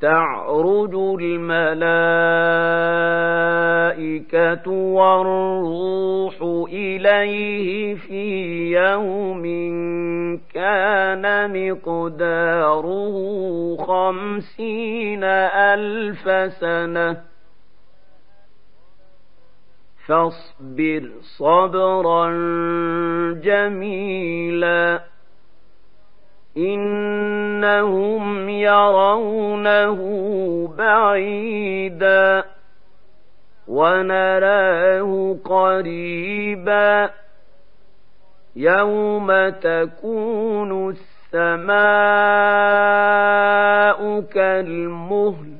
تعرج الملائكة والروح إليه في يوم كان مقداره خمسين ألف سنة. فاصبر صبرا جميلا. إنهم يرونه بعيدا ونراه قريبا يوم تكون السماء كالمهل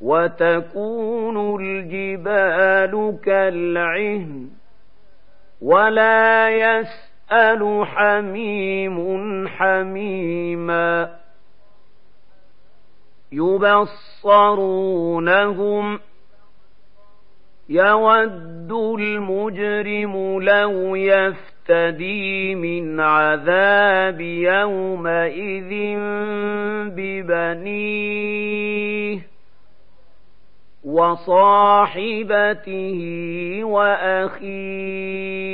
وتكون الجبال كالعهن ولا يس يسأل حميم حميما يبصرونهم يود المجرم لو يفتدي من عذاب يومئذ ببنيه وصاحبته واخيه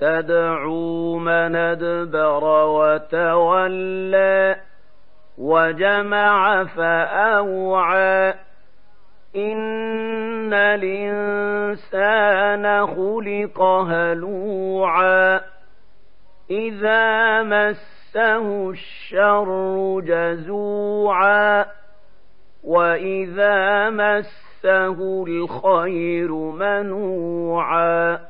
تدعو من ادبر وتولى وجمع فأوعى. إن الإنسان خلق هلوعا. إذا مسه الشر جزوعا. وإذا مسه الخير منوعا.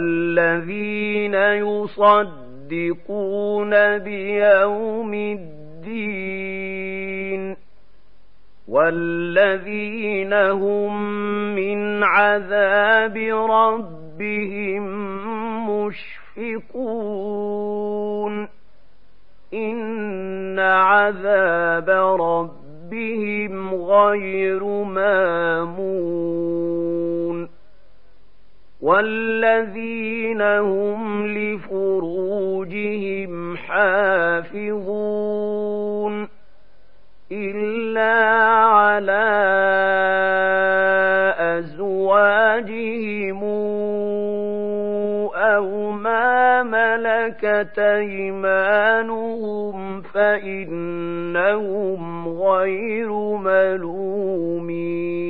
والذين يصدقون بيوم الدين والذين هم من عذاب ربهم مشفقون إن عذاب ربهم غير مامون والذين هم لفروجهم حافظون إلا على أزواجهم أو ما ملكت أيمانهم فإنهم غير ملومين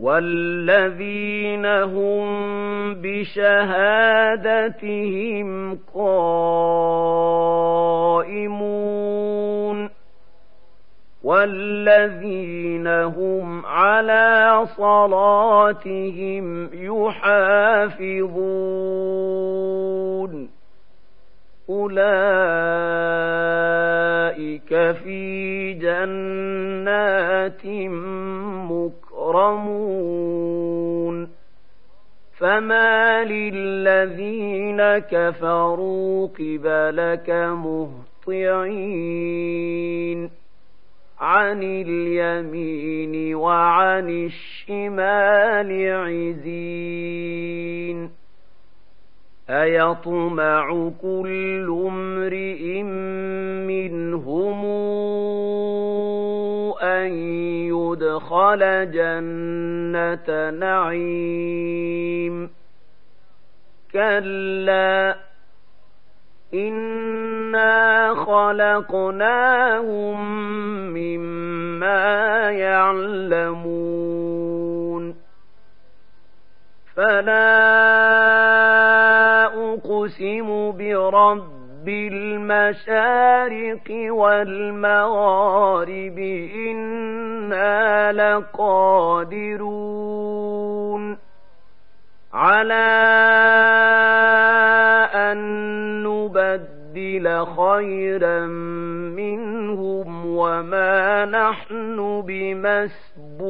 والذين هم بشهادتهم قائمون والذين هم على صلاتهم يحافظون أولئك في جنات مكرمون فما للذين كفروا قبلك مهطعين. عن اليمين وعن الشمال عزين. أيطمع كل امرئ منهم أن يدخل جنة نعيم. كلا إنا خلقناهم مما يعلمون. فلا أقسم برب المشارق والمغارب لقادرون على أن نبدل خيرا منهم وما نحن بمسبوقين.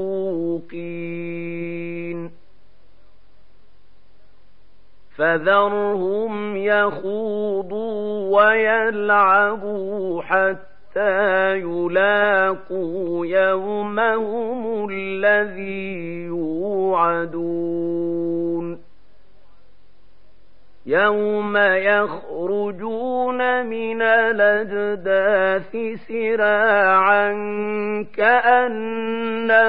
فذرهم يخوضوا ويلعبوا حتى يلاقوا يومهم الذي يوعدون يوم يخرجون من الأجداث سراعا كأنهم